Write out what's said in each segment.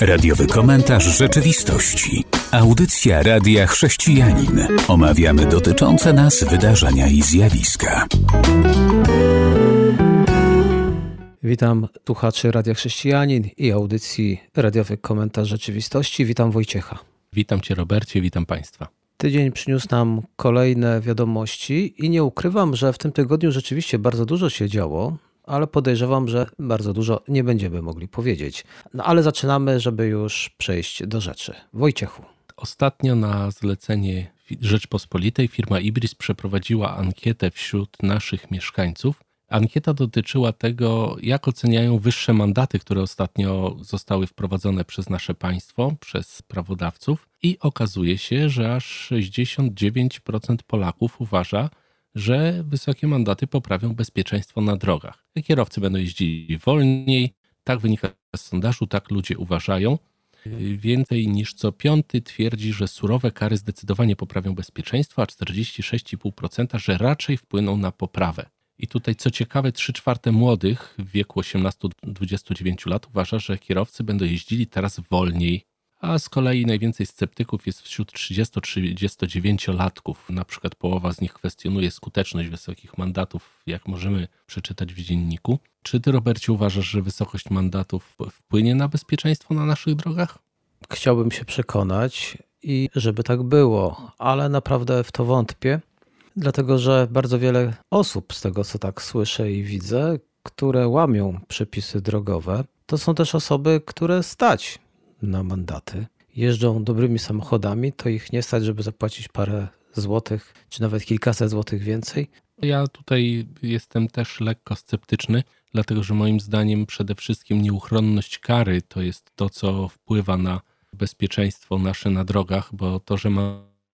Radiowy komentarz rzeczywistości. Audycja Radia Chrześcijanin. Omawiamy dotyczące nas wydarzenia i zjawiska. Witam słuchaczy Radia Chrześcijanin i audycji Radiowy Komentarz Rzeczywistości. Witam Wojciecha. Witam Cię Robercie, witam Państwa. Tydzień przyniósł nam kolejne wiadomości i nie ukrywam, że w tym tygodniu rzeczywiście bardzo dużo się działo, ale podejrzewam, że bardzo dużo nie będziemy mogli powiedzieć. No ale zaczynamy, żeby już przejść do rzeczy. Wojciechu. Ostatnio na zlecenie Rzeczpospolitej firma Ibris przeprowadziła ankietę wśród naszych mieszkańców. Ankieta dotyczyła tego, jak oceniają wyższe mandaty, które ostatnio zostały wprowadzone przez nasze państwo, przez prawodawców, i okazuje się, że aż 69% Polaków uważa, że wysokie mandaty poprawią bezpieczeństwo na drogach. Kierowcy będą jeździli wolniej, tak wynika z sondażu, tak ludzie uważają. Więcej niż co piąty twierdzi, że surowe kary zdecydowanie poprawią bezpieczeństwo, a 46,5% że raczej wpłyną na poprawę. I tutaj, co ciekawe, 3 czwarte młodych w wieku 18-29 lat uważa, że kierowcy będą jeździli teraz wolniej a z kolei najwięcej sceptyków jest wśród 30-39-latków. Na przykład połowa z nich kwestionuje skuteczność wysokich mandatów, jak możemy przeczytać w dzienniku. Czy ty, Robercie, uważasz, że wysokość mandatów wpłynie na bezpieczeństwo na naszych drogach? Chciałbym się przekonać i żeby tak było, ale naprawdę w to wątpię, dlatego że bardzo wiele osób, z tego co tak słyszę i widzę, które łamią przepisy drogowe, to są też osoby, które stać na mandaty, jeżdżą dobrymi samochodami, to ich nie stać, żeby zapłacić parę złotych, czy nawet kilkaset złotych więcej. Ja tutaj jestem też lekko sceptyczny, dlatego że moim zdaniem przede wszystkim nieuchronność kary to jest to, co wpływa na bezpieczeństwo nasze na drogach, bo to, że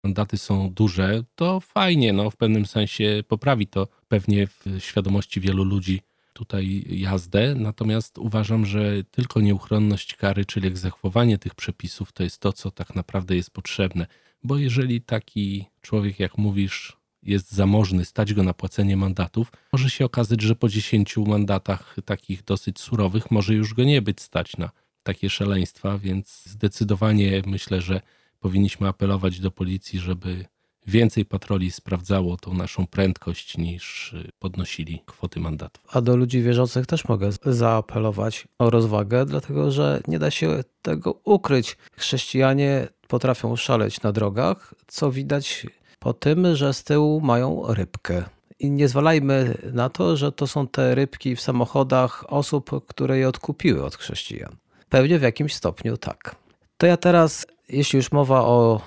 mandaty są duże, to fajnie, no w pewnym sensie poprawi to pewnie w świadomości wielu ludzi tutaj jazdę, natomiast uważam, że tylko nieuchronność kary, czyli egzekwowanie tych przepisów, to jest to, co tak naprawdę jest potrzebne. Bo jeżeli taki człowiek, jak mówisz, jest zamożny, stać go na płacenie mandatów, może się okazać, że po 10 mandatach takich dosyć surowych może już go nie być stać na takie szaleństwa, więc zdecydowanie myślę, że powinniśmy apelować do policji, żeby więcej patroli sprawdzało tą naszą prędkość niż y, podnosili kwoty mandatów. A do ludzi wierzących też mogę zaapelować o rozwagę, dlatego że nie da się tego ukryć. Chrześcijanie potrafią szaleć na drogach, co widać po tym, że z tyłu mają rybkę. I nie zwalajmy na to, że to są te rybki w samochodach osób, które je odkupiły od chrześcijan. Pewnie w jakimś stopniu tak. To ja teraz, jeśli już mowa o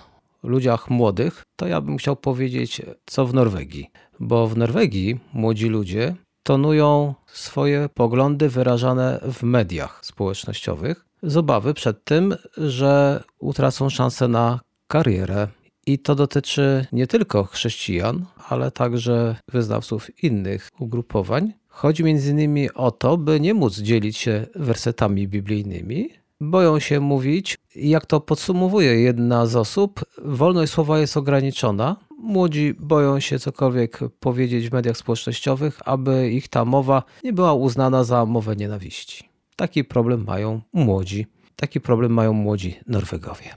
ludziach młodych, to ja bym chciał powiedzieć, co w Norwegii. Bo w Norwegii młodzi ludzie tonują swoje poglądy wyrażane w mediach społecznościowych z obawy przed tym, że utracą szansę na karierę. I to dotyczy nie tylko chrześcijan, ale także wyznawców innych ugrupowań. Chodzi między innymi o to, by nie móc dzielić się wersetami biblijnymi, boją się mówić. Jak to podsumowuje jedna z osób, wolność słowa jest ograniczona. Młodzi boją się cokolwiek powiedzieć w mediach społecznościowych, aby ich ta mowa nie była uznana za mowę nienawiści. Taki problem mają młodzi. Taki problem mają młodzi Norwegowie.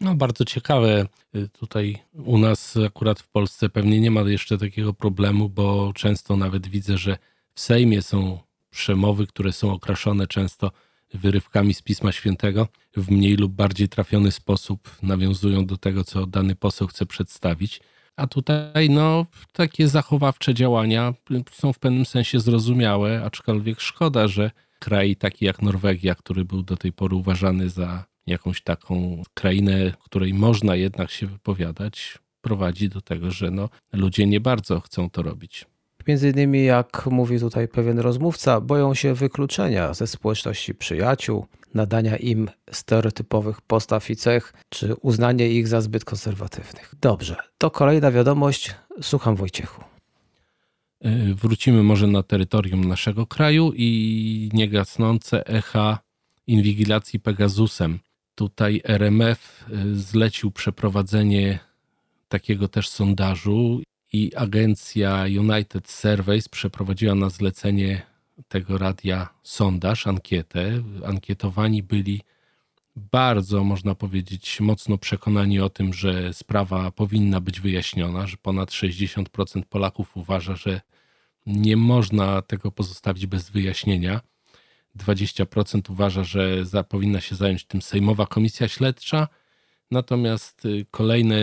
No, bardzo ciekawe. Tutaj u nas, akurat w Polsce, pewnie nie ma jeszcze takiego problemu, bo często nawet widzę, że w Sejmie są przemowy, które są okraszone często wyrywkami z Pisma Świętego w mniej lub bardziej trafiony sposób nawiązują do tego, co dany poseł chce przedstawić. A tutaj, no, takie zachowawcze działania są w pewnym sensie zrozumiałe, aczkolwiek szkoda, że kraj taki jak Norwegia, który był do tej pory uważany za jakąś taką krainę, której można jednak się wypowiadać, prowadzi do tego, że no, ludzie nie bardzo chcą to robić. Między innymi, jak mówi tutaj pewien rozmówca, boją się wykluczenia ze społeczności przyjaciół, nadania im stereotypowych postaw i cech, czy uznanie ich za zbyt konserwatywnych. Dobrze, to kolejna wiadomość. Słucham Wojciechu. E, wrócimy może na terytorium naszego kraju i niegasnące echa inwigilacji Pegasusem. Tutaj RMF e, zlecił przeprowadzenie takiego też sondażu i agencja United Surveys przeprowadziła na zlecenie tego radia sondaż, ankietę. Ankietowani byli bardzo, można powiedzieć, mocno przekonani o tym, że sprawa powinna być wyjaśniona, że ponad 60% Polaków uważa, że nie można tego pozostawić bez wyjaśnienia. 20% uważa, że za, powinna się zająć tym Sejmowa Komisja Śledcza, natomiast y, kolejne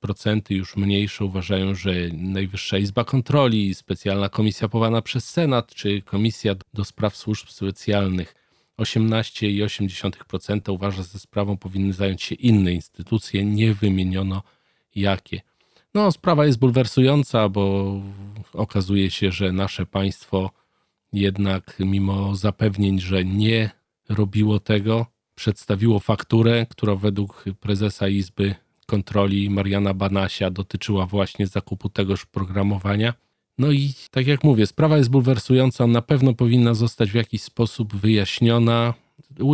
procenty, już mniejsze, uważają, że Najwyższa Izba Kontroli, specjalna komisja powołana przez Senat, czy Komisja do Spraw Służb Specjalnych 18,8% uważa, że sprawą powinny zająć się inne instytucje, nie wymieniono jakie. No, sprawa jest bulwersująca, bo okazuje się, że nasze państwo jednak mimo zapewnień, że nie robiło tego, przedstawiło fakturę, która według prezesa Izby Kontroli Mariana Banasia dotyczyła właśnie zakupu tegoż programowania. No i tak jak mówię, sprawa jest bulwersująca, na pewno powinna zostać w jakiś sposób wyjaśniona.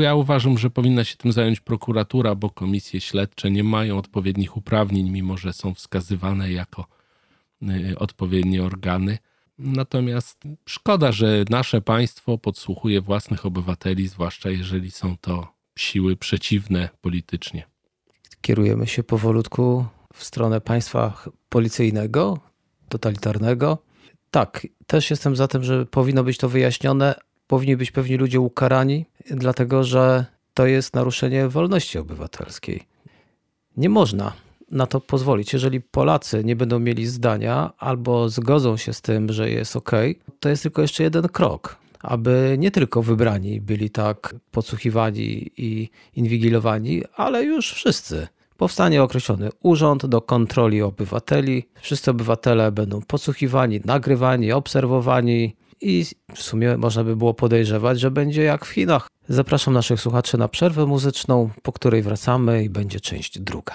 Ja uważam, że powinna się tym zająć prokuratura, bo komisje śledcze nie mają odpowiednich uprawnień, mimo że są wskazywane jako y, odpowiednie organy. Natomiast szkoda, że nasze państwo podsłuchuje własnych obywateli, zwłaszcza jeżeli są to siły przeciwne politycznie. Kierujemy się powolutku w stronę państwa policyjnego, totalitarnego. Tak, też jestem za tym, że powinno być to wyjaśnione. Powinni być pewni ludzie ukarani, dlatego że to jest naruszenie wolności obywatelskiej. Nie można na to pozwolić. Jeżeli Polacy nie będą mieli zdania albo zgodzą się z tym, że jest ok, to jest tylko jeszcze jeden krok, aby nie tylko wybrani byli tak podsłuchiwani i inwigilowani, ale już wszyscy. Powstanie określony urząd do kontroli obywateli. Wszyscy obywatele będą podsłuchiwani, nagrywani, obserwowani i w sumie można by było podejrzewać, że będzie jak w Chinach. Zapraszam naszych słuchaczy na przerwę muzyczną, po której wracamy i będzie część druga.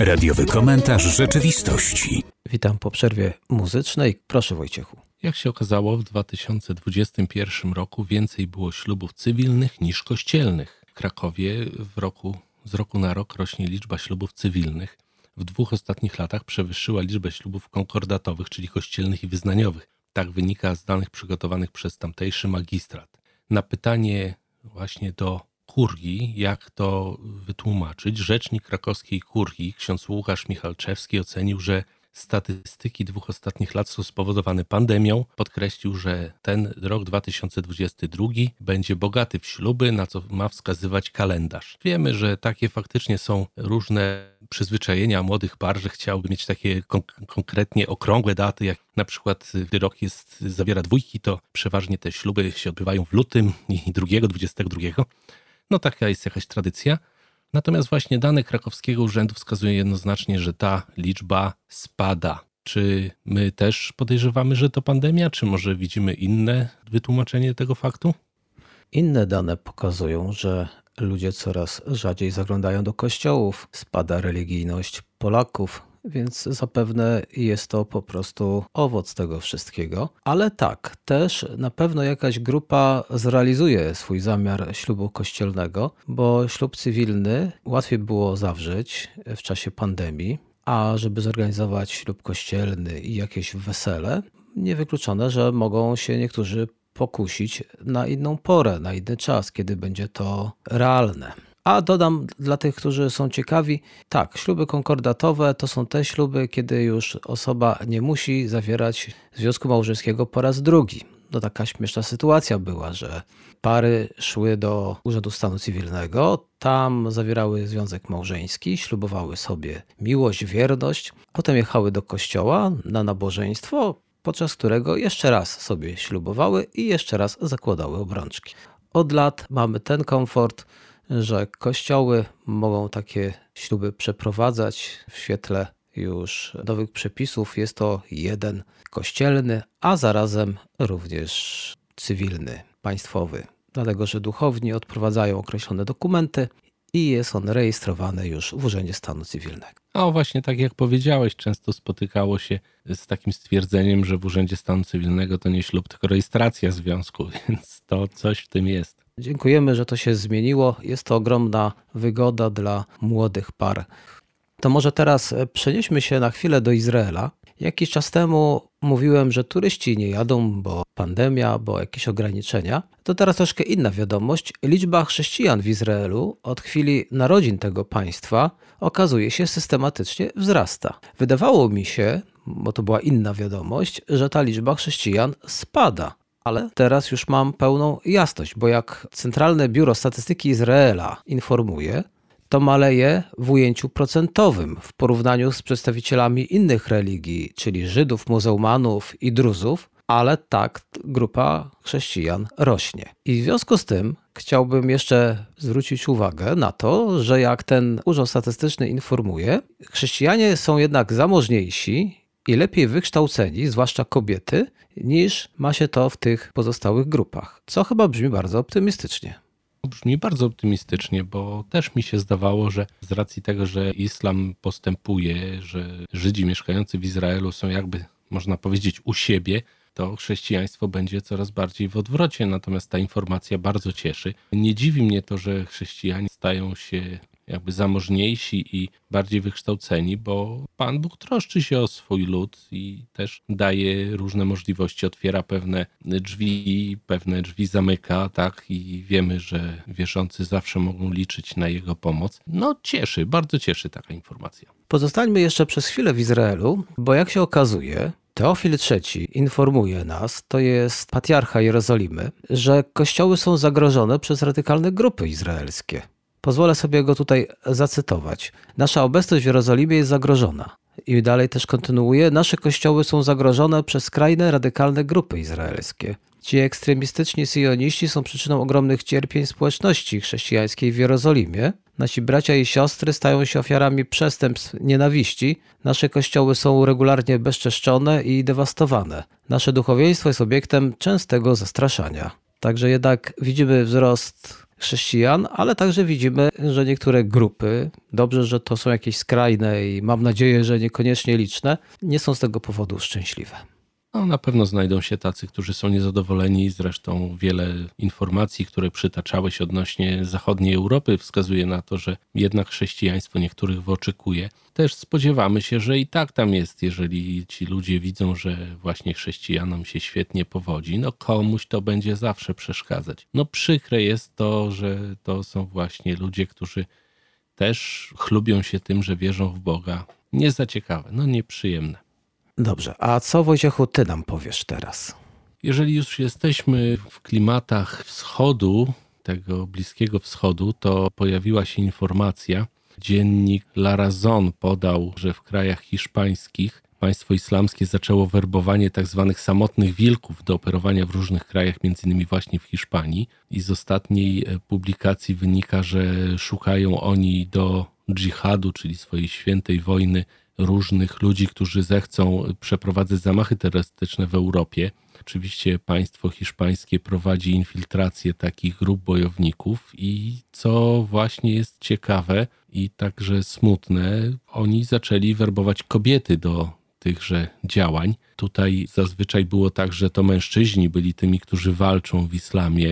Radiowy komentarz rzeczywistości. Witam po przerwie muzycznej. Proszę Wojciechu. Jak się okazało, w 2021 roku więcej było ślubów cywilnych niż kościelnych. W Krakowie w roku, z roku na rok rośnie liczba ślubów cywilnych. W dwóch ostatnich latach przewyższyła liczbę ślubów konkordatowych, czyli kościelnych i wyznaniowych. Tak wynika z danych przygotowanych przez tamtejszy magistrat. Na pytanie właśnie do kurii, jak to wytłumaczyć, rzecznik krakowskiej kurii, ksiądz Łukasz Michalczewski ocenił, że statystyki dwóch ostatnich lat są spowodowane pandemią. Podkreślił, że ten rok 2022 będzie bogaty w śluby, na co ma wskazywać kalendarz. Wiemy, że takie faktycznie są różne przyzwyczajenia młodych par, że chciałby mieć takie konk- konkretnie okrągłe daty, jak na przykład gdy rok jest, zawiera dwójki, to przeważnie te śluby się odbywają w lutym i drugiego, 22. No taka jest jakaś tradycja. Natomiast właśnie dane krakowskiego urzędu wskazują jednoznacznie, że ta liczba spada. Czy my też podejrzewamy, że to pandemia, czy może widzimy inne wytłumaczenie tego faktu? Inne dane pokazują, że ludzie coraz rzadziej zaglądają do kościołów, spada religijność Polaków, więc zapewne jest to po prostu owoc tego wszystkiego. Ale tak, też na pewno jakaś grupa zrealizuje swój zamiar ślubu kościelnego, bo ślub cywilny łatwiej było zawrzeć w czasie pandemii, a żeby zorganizować ślub kościelny i jakieś wesele, niewykluczone, że mogą się niektórzy pokusić na inną porę, na inny czas, kiedy będzie to realne. A dodam dla tych, którzy są ciekawi, tak, śluby konkordatowe to są te śluby, kiedy już osoba nie musi zawierać związku małżeńskiego po raz drugi. No taka śmieszna sytuacja była, że pary szły do Urzędu Stanu Cywilnego, tam zawierały związek małżeński, ślubowały sobie miłość, wierność, potem jechały do kościoła na nabożeństwo, podczas którego jeszcze raz sobie ślubowały i jeszcze raz zakładały obrączki. Od lat mamy ten komfort, że kościoły mogą takie śluby przeprowadzać w świetle już nowych przepisów. Jest to jeden kościelny, a zarazem również cywilny, państwowy. Dlatego, że duchowni odprowadzają określone dokumenty i jest on rejestrowany już w Urzędzie Stanu Cywilnego. A właśnie tak jak powiedziałeś, często spotykało się z takim stwierdzeniem, że w Urzędzie Stanu Cywilnego to nie ślub, tylko rejestracja związku, więc to coś w tym jest. Dziękujemy, że to się zmieniło. Jest to ogromna wygoda dla młodych par. To może teraz przenieśmy się na chwilę do Izraela Jakiś czas temu mówiłem, że turyści nie jadą, bo pandemia, bo jakieś ograniczenia. To teraz troszkę inna wiadomość. Liczba chrześcijan w Izraelu od chwili narodzin tego państwa okazuje się systematycznie wzrasta. Wydawało mi się, bo to była inna wiadomość, że ta liczba chrześcijan spada. Ale teraz już mam pełną jasność, bo jak Centralne Biuro Statystyki Izraela informuje, to maleje w ujęciu procentowym w porównaniu z przedstawicielami innych religii, czyli Żydów, muzułmanów i Druzów, ale tak grupa chrześcijan rośnie. I w związku z tym chciałbym jeszcze zwrócić uwagę na to, że jak ten Urząd Statystyczny informuje, chrześcijanie są jednak zamożniejsi i lepiej wykształceni, zwłaszcza kobiety, niż ma się to w tych pozostałych grupach, co chyba brzmi bardzo optymistycznie. Brzmi bardzo optymistycznie, bo też mi się zdawało, że z racji tego, że islam postępuje, że Żydzi mieszkający w Izraelu są jakby, można powiedzieć, u siebie, to chrześcijaństwo będzie coraz bardziej w odwrocie. Natomiast ta informacja bardzo cieszy. Nie dziwi mnie to, że chrześcijanie stają się jakby zamożniejsi i bardziej wykształceni, bo Pan Bóg troszczy się o swój lud i też daje różne możliwości, otwiera pewne drzwi, pewne drzwi zamyka, tak, i wiemy, że wierzący zawsze mogą liczyć na Jego pomoc. No cieszy, bardzo cieszy taka informacja. Pozostańmy jeszcze przez chwilę w Izraelu, bo jak się okazuje, Teofil III informuje nas, to jest patriarcha Jerozolimy, że kościoły są zagrożone przez radykalne grupy izraelskie. Pozwolę sobie go tutaj zacytować. Nasza obecność w Jerozolimie jest zagrożona. I dalej też kontynuuje. Nasze kościoły są zagrożone przez skrajne, radykalne grupy izraelskie. Ci ekstremistyczni syjoniści są przyczyną ogromnych cierpień społeczności chrześcijańskiej w Jerozolimie. Nasi bracia i siostry stają się ofiarami przestępstw nienawiści. Nasze kościoły są regularnie bezczeszczone i dewastowane. Nasze duchowieństwo jest obiektem częstego zastraszania. Także jednak widzimy wzrost chrześcijan, ale także widzimy, że niektóre grupy, dobrze, że to są jakieś skrajne i mam nadzieję, że niekoniecznie liczne, nie są z tego powodu szczęśliwe. No, na pewno znajdą się tacy, którzy są niezadowoleni. Zresztą wiele informacji, które przytaczałeś odnośnie zachodniej Europy, wskazuje na to, że jednak chrześcijaństwo niektórych wyczekuje. Też spodziewamy się, że i tak tam jest, jeżeli ci ludzie widzą, że właśnie chrześcijanom się świetnie powodzi, no komuś to będzie zawsze przeszkadzać. No przykre jest to, że to są właśnie ludzie, którzy też chlubią się tym, że wierzą w Boga. Nie za ciekawe, no nieprzyjemne. Dobrze, a co Wojciechu ty nam powiesz teraz? Jeżeli już jesteśmy w klimatach wschodu, tego Bliskiego Wschodu, to pojawiła się informacja, dziennik La Razón podał, że w krajach hiszpańskich państwo islamskie zaczęło werbowanie tzw. Tak samotnych wilków do operowania w różnych krajach, między innymi właśnie w Hiszpanii. I z ostatniej e, publikacji wynika, że szukają oni do dżihadu, czyli swojej świętej wojny, różnych ludzi, którzy zechcą przeprowadzać zamachy terrorystyczne w Europie. Oczywiście państwo hiszpańskie prowadzi infiltrację takich grup bojowników i co właśnie jest ciekawe i także smutne, oni zaczęli werbować kobiety do tychże działań. Tutaj zazwyczaj było tak, że to mężczyźni byli tymi, którzy walczą w islamie.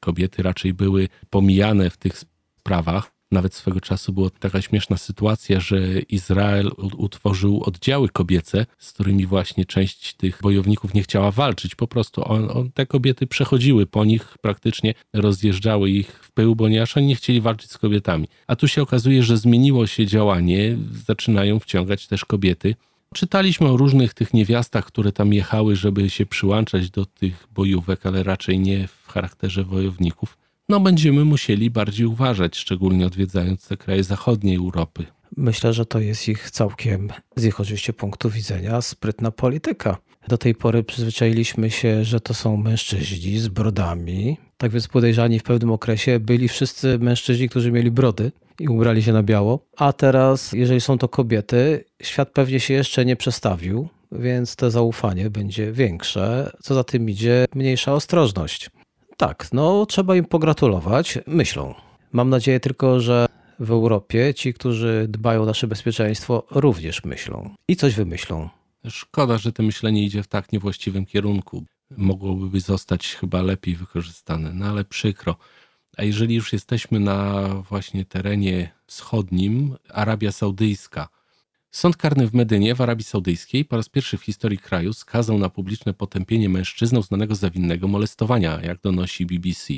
Kobiety raczej były pomijane w tych sprawach. Nawet swego czasu była taka śmieszna sytuacja, że Izrael utworzył oddziały kobiece, z którymi właśnie część tych bojowników nie chciała walczyć. Po prostu on, on, te kobiety przechodziły po nich, praktycznie rozjeżdżały ich w pył, ponieważ oni nie chcieli walczyć z kobietami. A tu się okazuje, że zmieniło się działanie, zaczynają wciągać też kobiety. Czytaliśmy o różnych tych niewiastach, które tam jechały, żeby się przyłączać do tych bojówek, ale raczej nie w charakterze wojowników no będziemy musieli bardziej uważać, szczególnie odwiedzając te kraje zachodniej Europy. Myślę, że to jest ich całkiem, z ich oczywiście punktu widzenia, sprytna polityka. Do tej pory przyzwyczailiśmy się, że to są mężczyźni z brodami. Tak więc podejrzani w pewnym okresie byli wszyscy mężczyźni, którzy mieli brody i ubrali się na biało. A teraz, jeżeli są to kobiety, świat pewnie się jeszcze nie przestawił, więc to zaufanie będzie większe. Co za tym idzie, mniejsza ostrożność. Tak, no trzeba im pogratulować. Myślą. Mam nadzieję tylko, że w Europie ci, którzy dbają o nasze bezpieczeństwo, również myślą i coś wymyślą. Szkoda, że to myślenie idzie w tak niewłaściwym kierunku. Mogłoby zostać chyba lepiej wykorzystane, no ale przykro. A jeżeli już jesteśmy na właśnie terenie wschodnim, Arabia Saudyjska Sąd karny w Medynie w Arabii Saudyjskiej po raz pierwszy w historii kraju skazał na publiczne potępienie mężczyznę uznanego za winnego molestowania, jak donosi BBC.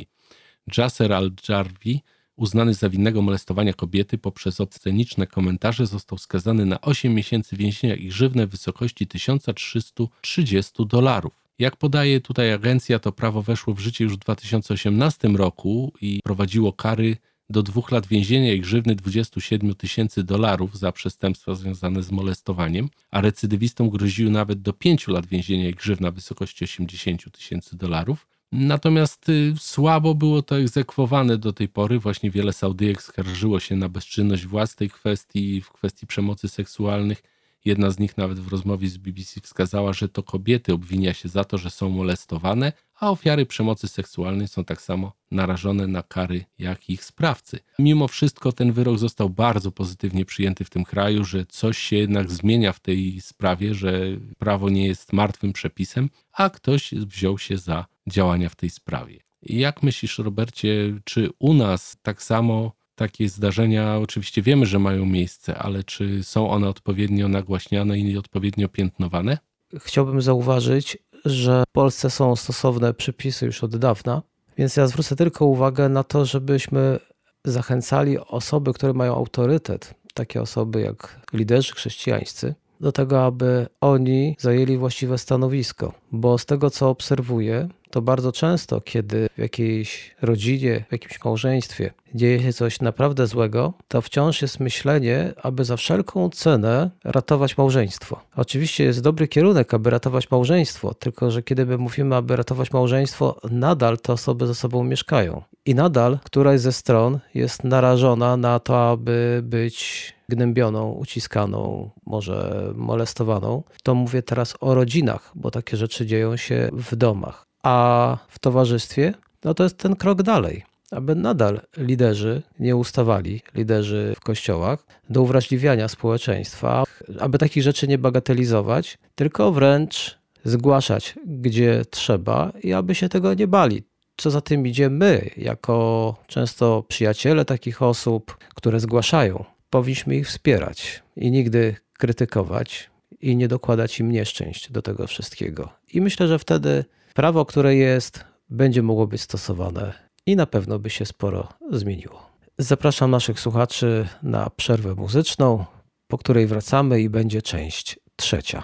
Jasser al-Jarvi, uznany za winnego molestowania kobiety poprzez obsceniczne komentarze, został skazany na 8 miesięcy więzienia i grzywne w wysokości 1330 dolarów. Jak podaje tutaj agencja, to prawo weszło w życie już w 2018 roku i prowadziło kary do dwóch lat więzienia i grzywny 27 tysięcy dolarów za przestępstwa związane z molestowaniem, a recydywistom groziły nawet do pięciu lat więzienia i grzywna w wysokości 80 tysięcy dolarów. Natomiast y, słabo było to egzekwowane do tej pory. Właśnie wiele Saudyjek skarżyło się na bezczynność władz tej kwestii, w kwestii przemocy seksualnych. Jedna z nich nawet w rozmowie z BBC wskazała, że to kobiety obwinia się za to, że są molestowane, a ofiary przemocy seksualnej są tak samo narażone na kary jak ich sprawcy. Mimo wszystko ten wyrok został bardzo pozytywnie przyjęty w tym kraju, że coś się jednak zmienia w tej sprawie, że prawo nie jest martwym przepisem, a ktoś wziął się za działania w tej sprawie. Jak myślisz, Robercie, czy u nas tak samo takie zdarzenia oczywiście wiemy, że mają miejsce, ale czy są one odpowiednio nagłaśniane i odpowiednio piętnowane? Chciałbym zauważyć, że w Polsce są stosowne przepisy już od dawna, więc ja zwrócę tylko uwagę na to, żebyśmy zachęcali osoby, które mają autorytet, takie osoby jak liderzy chrześcijańscy, do tego, aby oni zajęli właściwe stanowisko, bo z tego co obserwuję, to bardzo często, kiedy w jakiejś rodzinie, w jakimś małżeństwie dzieje się coś naprawdę złego, to wciąż jest myślenie, aby za wszelką cenę ratować małżeństwo. Oczywiście jest dobry kierunek, aby ratować małżeństwo, tylko że kiedy my mówimy, aby ratować małżeństwo, nadal te osoby ze sobą mieszkają. I nadal któraś ze stron jest narażona na to, aby być gnębioną, uciskaną, może molestowaną. To mówię teraz o rodzinach, bo takie rzeczy dzieją się w domach. A w towarzystwie, no to jest ten krok dalej aby nadal liderzy nie ustawali, liderzy w kościołach, do uwrażliwiania społeczeństwa, aby takich rzeczy nie bagatelizować, tylko wręcz zgłaszać, gdzie trzeba i aby się tego nie bali. Co za tym idzie, my, jako często przyjaciele takich osób, które zgłaszają, powinniśmy ich wspierać i nigdy krytykować i nie dokładać im nieszczęść do tego wszystkiego. I myślę, że wtedy prawo, które jest, będzie mogło być stosowane i na pewno by się sporo zmieniło. Zapraszam naszych słuchaczy na przerwę muzyczną, po której wracamy i będzie część trzecia.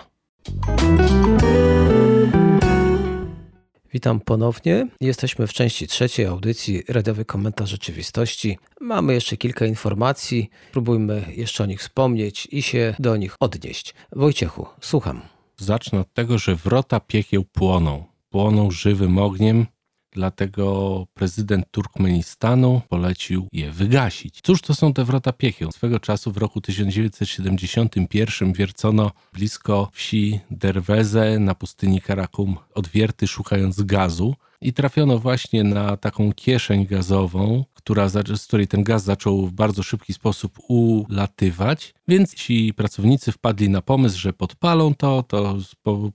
Witam ponownie. Jesteśmy w części trzeciej audycji Radiowy Komentarz Rzeczywistości. Mamy jeszcze kilka informacji. Spróbujmy jeszcze o nich wspomnieć i się do nich odnieść. Wojciechu, słucham. Zacznę od tego, że wrota piekieł płoną. Płoną żywym ogniem, dlatego prezydent Turkmenistanu polecił je wygasić. Cóż to są te wrota piekieł? Swego czasu w roku 1971 wiercono blisko wsi Derweze na pustyni Karakum odwierty szukając gazu i trafiono właśnie na taką kieszeń gazową, która, z której ten gaz zaczął w bardzo szybki sposób ulatywać, więc ci pracownicy wpadli na pomysł, że podpalą to, to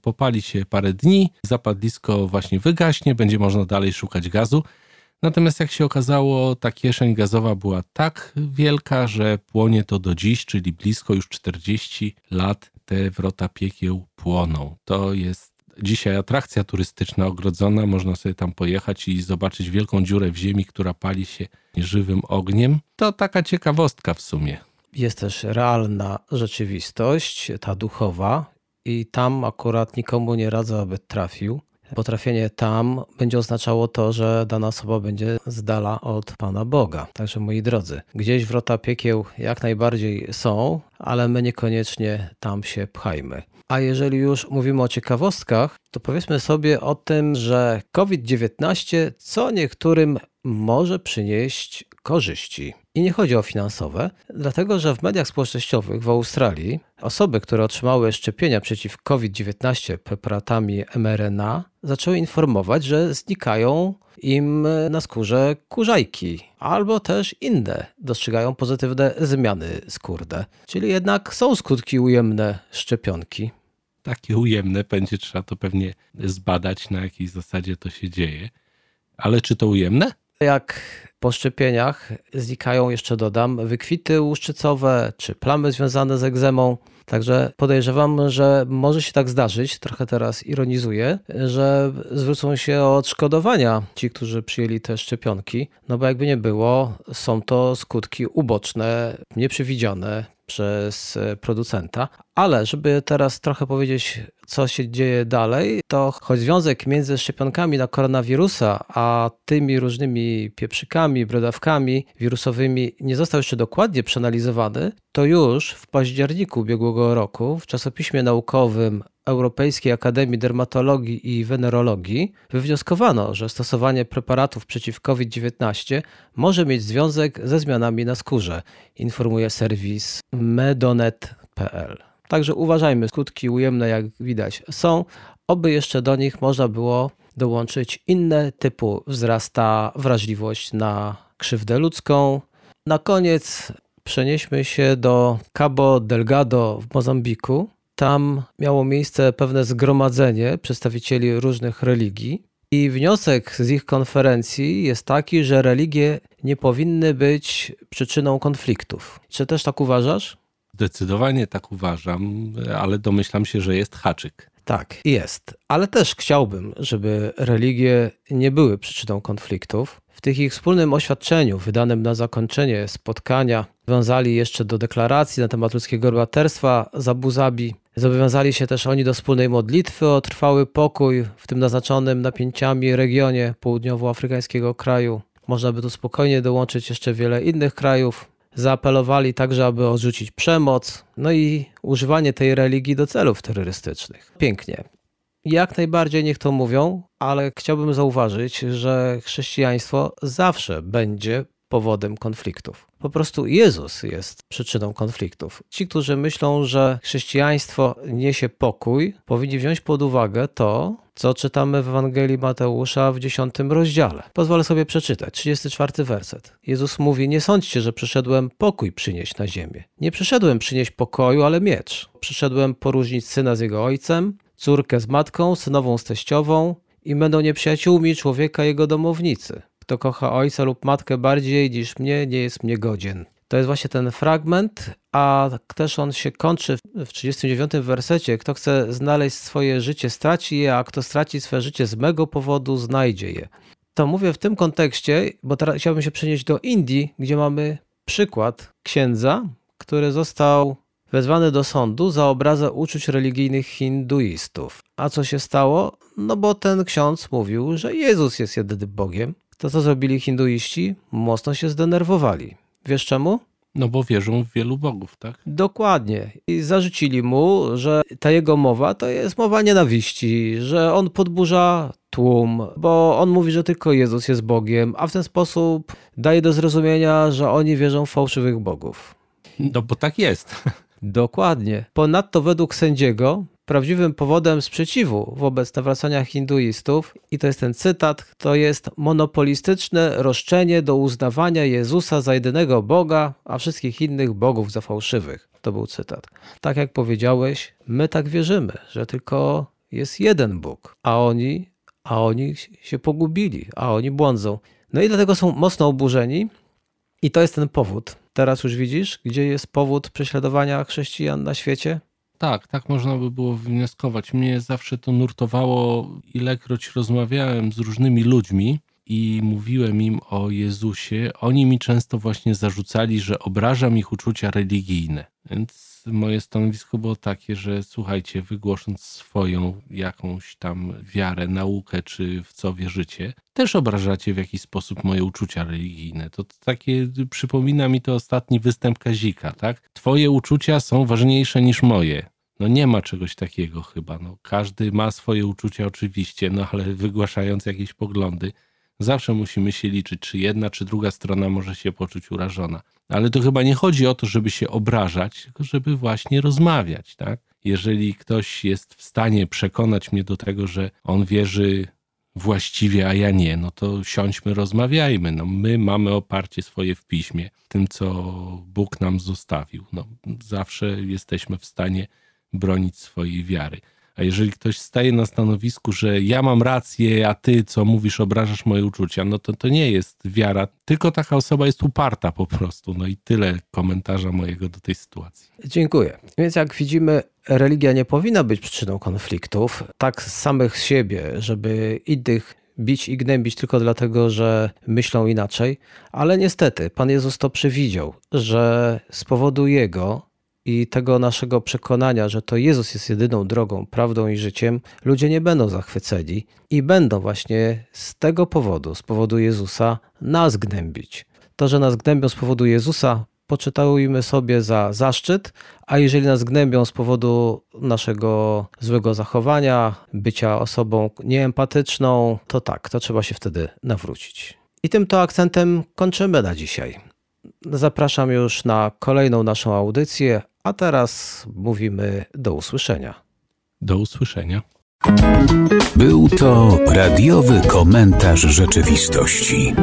popali się parę dni, zapadlisko właśnie wygaśnie, będzie można dalej szukać gazu. Natomiast jak się okazało, ta kieszeń gazowa była tak wielka, że płonie to do dziś, czyli blisko już 40 lat te wrota piekieł płoną. To jest dzisiaj atrakcja turystyczna ogrodzona, można sobie tam pojechać i zobaczyć wielką dziurę w ziemi, która pali się żywym ogniem. To taka ciekawostka w sumie. Jest też realna rzeczywistość, ta duchowa, i tam akurat nikomu nie radzę, aby trafił. Potrafienie tam będzie oznaczało to, że dana osoba będzie z dala od Pana Boga. Także moi drodzy, gdzieś wrota piekieł jak najbardziej są, ale my niekoniecznie tam się pchajmy. A jeżeli już mówimy o ciekawostkach, to powiedzmy sobie o tym, że COVID-19 co niektórym może przynieść korzyści. I nie chodzi o finansowe, dlatego że w mediach społecznościowych w Australii osoby, które otrzymały szczepienia przeciw COVID-19 preparatami mRNA, zaczęły informować, że znikają im na skórze kurzajki, albo też inne dostrzegają pozytywne zmiany skórne. Czyli jednak są skutki ujemne szczepionki takie ujemne, będzie trzeba to pewnie zbadać, na jakiej zasadzie to się dzieje. Ale czy to ujemne? Jak po szczepieniach znikają, jeszcze dodam, wykwity łuszczycowe czy plamy związane z egzemą, Także podejrzewam, że może się tak zdarzyć, trochę teraz ironizuję, że zwrócą się o odszkodowania ci, którzy przyjęli te szczepionki, no bo jakby nie było, są to skutki uboczne, nieprzewidziane przez producenta. Ale żeby teraz trochę powiedzieć, co się dzieje dalej, to choć związek między szczepionkami na koronawirusa, a tymi różnymi pieprzykami, brodawkami wirusowymi nie został jeszcze dokładnie przeanalizowany, to już w październiku ubiegłego roku w czasopiśmie naukowym Europejskiej Akademii Dermatologii i Wenerologii wywnioskowano, że stosowanie preparatów przeciw COVID-19 może mieć związek ze zmianami na skórze, informuje serwis medonet.pl. Także uważajmy, skutki ujemne, jak widać, są. Oby jeszcze do nich można było dołączyć inne typu wzrasta wrażliwość na krzywdę ludzką. Na koniec przenieśmy się do Cabo Delgado w Mozambiku. Tam miało miejsce pewne zgromadzenie przedstawicieli różnych religii. I wniosek z ich konferencji jest taki, że religie nie powinny być przyczyną konfliktów. Czy też tak uważasz? Zdecydowanie tak uważam, ale domyślam się, że jest haczyk. Tak, jest. Ale też chciałbym, żeby religie nie były przyczyną konfliktów. W tych ich wspólnym oświadczeniu, wydanym na zakończenie spotkania, wiązali jeszcze do deklaracji na temat ludzkiego bohaterstwa z Abu Zabi. Zobowiązali się też oni do wspólnej modlitwy o trwały pokój w tym naznaczonym napięciami regionie południowoafrykańskiego kraju. Można by tu spokojnie dołączyć jeszcze wiele innych krajów, Zaapelowali także, aby odrzucić przemoc, no i używanie tej religii do celów terrorystycznych. Pięknie. Jak najbardziej niech to mówią, ale chciałbym zauważyć, że chrześcijaństwo zawsze będzie powodem konfliktów. Po prostu Jezus jest przyczyną konfliktów. Ci, którzy myślą, że chrześcijaństwo niesie pokój, powinni wziąć pod uwagę to, co czytamy w Ewangelii Mateusza w 10 rozdziale. Pozwolę sobie przeczytać, 34 werset. Jezus mówi: Nie sądźcie, że przyszedłem pokój przynieść na ziemię. Nie przyszedłem przynieść pokoju, ale miecz. Przyszedłem poróżnić syna z jego ojcem, córkę z matką, synową z teściową i będą nieprzyjaciółmi człowieka jego domownicy. Kto kocha ojca lub matkę bardziej niż mnie, nie jest mnie godzien. To jest właśnie ten fragment, a też on się kończy w 39 wersecie. Kto chce znaleźć swoje życie, straci je, a kto straci swoje życie z mego powodu, znajdzie je. To mówię w tym kontekście, bo teraz chciałbym się przenieść do Indii, gdzie mamy przykład księdza, który został wezwany do sądu za obrazę uczuć religijnych hinduistów. A co się stało? No bo ten ksiądz mówił, że Jezus jest jedynym Bogiem. To co zrobili hinduiści? Mocno się zdenerwowali. Wiesz czemu? No bo wierzą w wielu bogów, tak? Dokładnie. I zarzucili mu, że ta jego mowa to jest mowa nienawiści, że on podburza tłum, bo on mówi, że tylko Jezus jest Bogiem, a w ten sposób daje do zrozumienia, że oni wierzą w fałszywych bogów. No bo tak jest. Dokładnie. Ponadto według sędziego prawdziwym powodem sprzeciwu wobec nawracania hinduistów, i to jest ten cytat, to jest monopolistyczne roszczenie do uznawania Jezusa za jedynego Boga, a wszystkich innych bogów za fałszywych. To był cytat. Tak jak powiedziałeś, my tak wierzymy, że tylko jest jeden Bóg, a oni, a oni się pogubili, a oni błądzą. No i dlatego są mocno oburzeni, i to jest ten powód. Teraz już widzisz, gdzie jest powód prześladowania chrześcijan na świecie? Tak, tak można by było wnioskować. Mnie zawsze to nurtowało, ilekroć rozmawiałem z różnymi ludźmi i mówiłem im o Jezusie, oni mi często właśnie zarzucali, że obrażam ich uczucia religijne. Więc moje stanowisko było takie, że słuchajcie, wygłosząc swoją jakąś tam wiarę, naukę, czy w co wierzycie, też obrażacie w jakiś sposób moje uczucia religijne. To takie, przypomina mi to ostatni występ Kazika, tak? Twoje uczucia są ważniejsze niż moje. No nie ma czegoś takiego chyba. No, każdy ma swoje uczucia oczywiście, no ale wygłaszając jakieś poglądy, zawsze musimy się liczyć, czy jedna, czy druga strona może się poczuć urażona. Ale to chyba nie chodzi o to, żeby się obrażać, tylko żeby właśnie rozmawiać, tak? Jeżeli ktoś jest w stanie przekonać mnie do tego, że on wierzy właściwie, a ja nie, no to siądźmy, rozmawiajmy. No, my mamy oparcie swoje w piśmie, tym, co Bóg nam zostawił. No, zawsze jesteśmy w stanie bronić swojej wiary. A jeżeli ktoś staje na stanowisku, że ja mam rację, a ty, co mówisz, obrażasz moje uczucia, no to to nie jest wiara, tylko taka osoba jest uparta po prostu. No i tyle komentarza mojego do tej sytuacji. Dziękuję. Więc jak widzimy, religia nie powinna być przyczyną konfliktów, tak z samych siebie, żeby innych bić i gnębić tylko dlatego, że myślą inaczej, ale niestety Pan Jezus to przewidział, że z powodu Jego i tego naszego przekonania, że to Jezus jest jedyną drogą, prawdą i życiem, ludzie nie będą zachwyceni i będą właśnie z tego powodu, z powodu Jezusa, nas gnębić. To, że nas gnębią z powodu Jezusa, poczytałujmy sobie za zaszczyt, a jeżeli nas gnębią z powodu naszego złego zachowania, bycia osobą nieempatyczną, to tak, to trzeba się wtedy nawrócić. I tym to akcentem kończymy na dzisiaj. Zapraszam już na kolejną naszą audycję, a teraz mówimy do usłyszenia. Do usłyszenia. Był to radiowy komentarz rzeczywistości.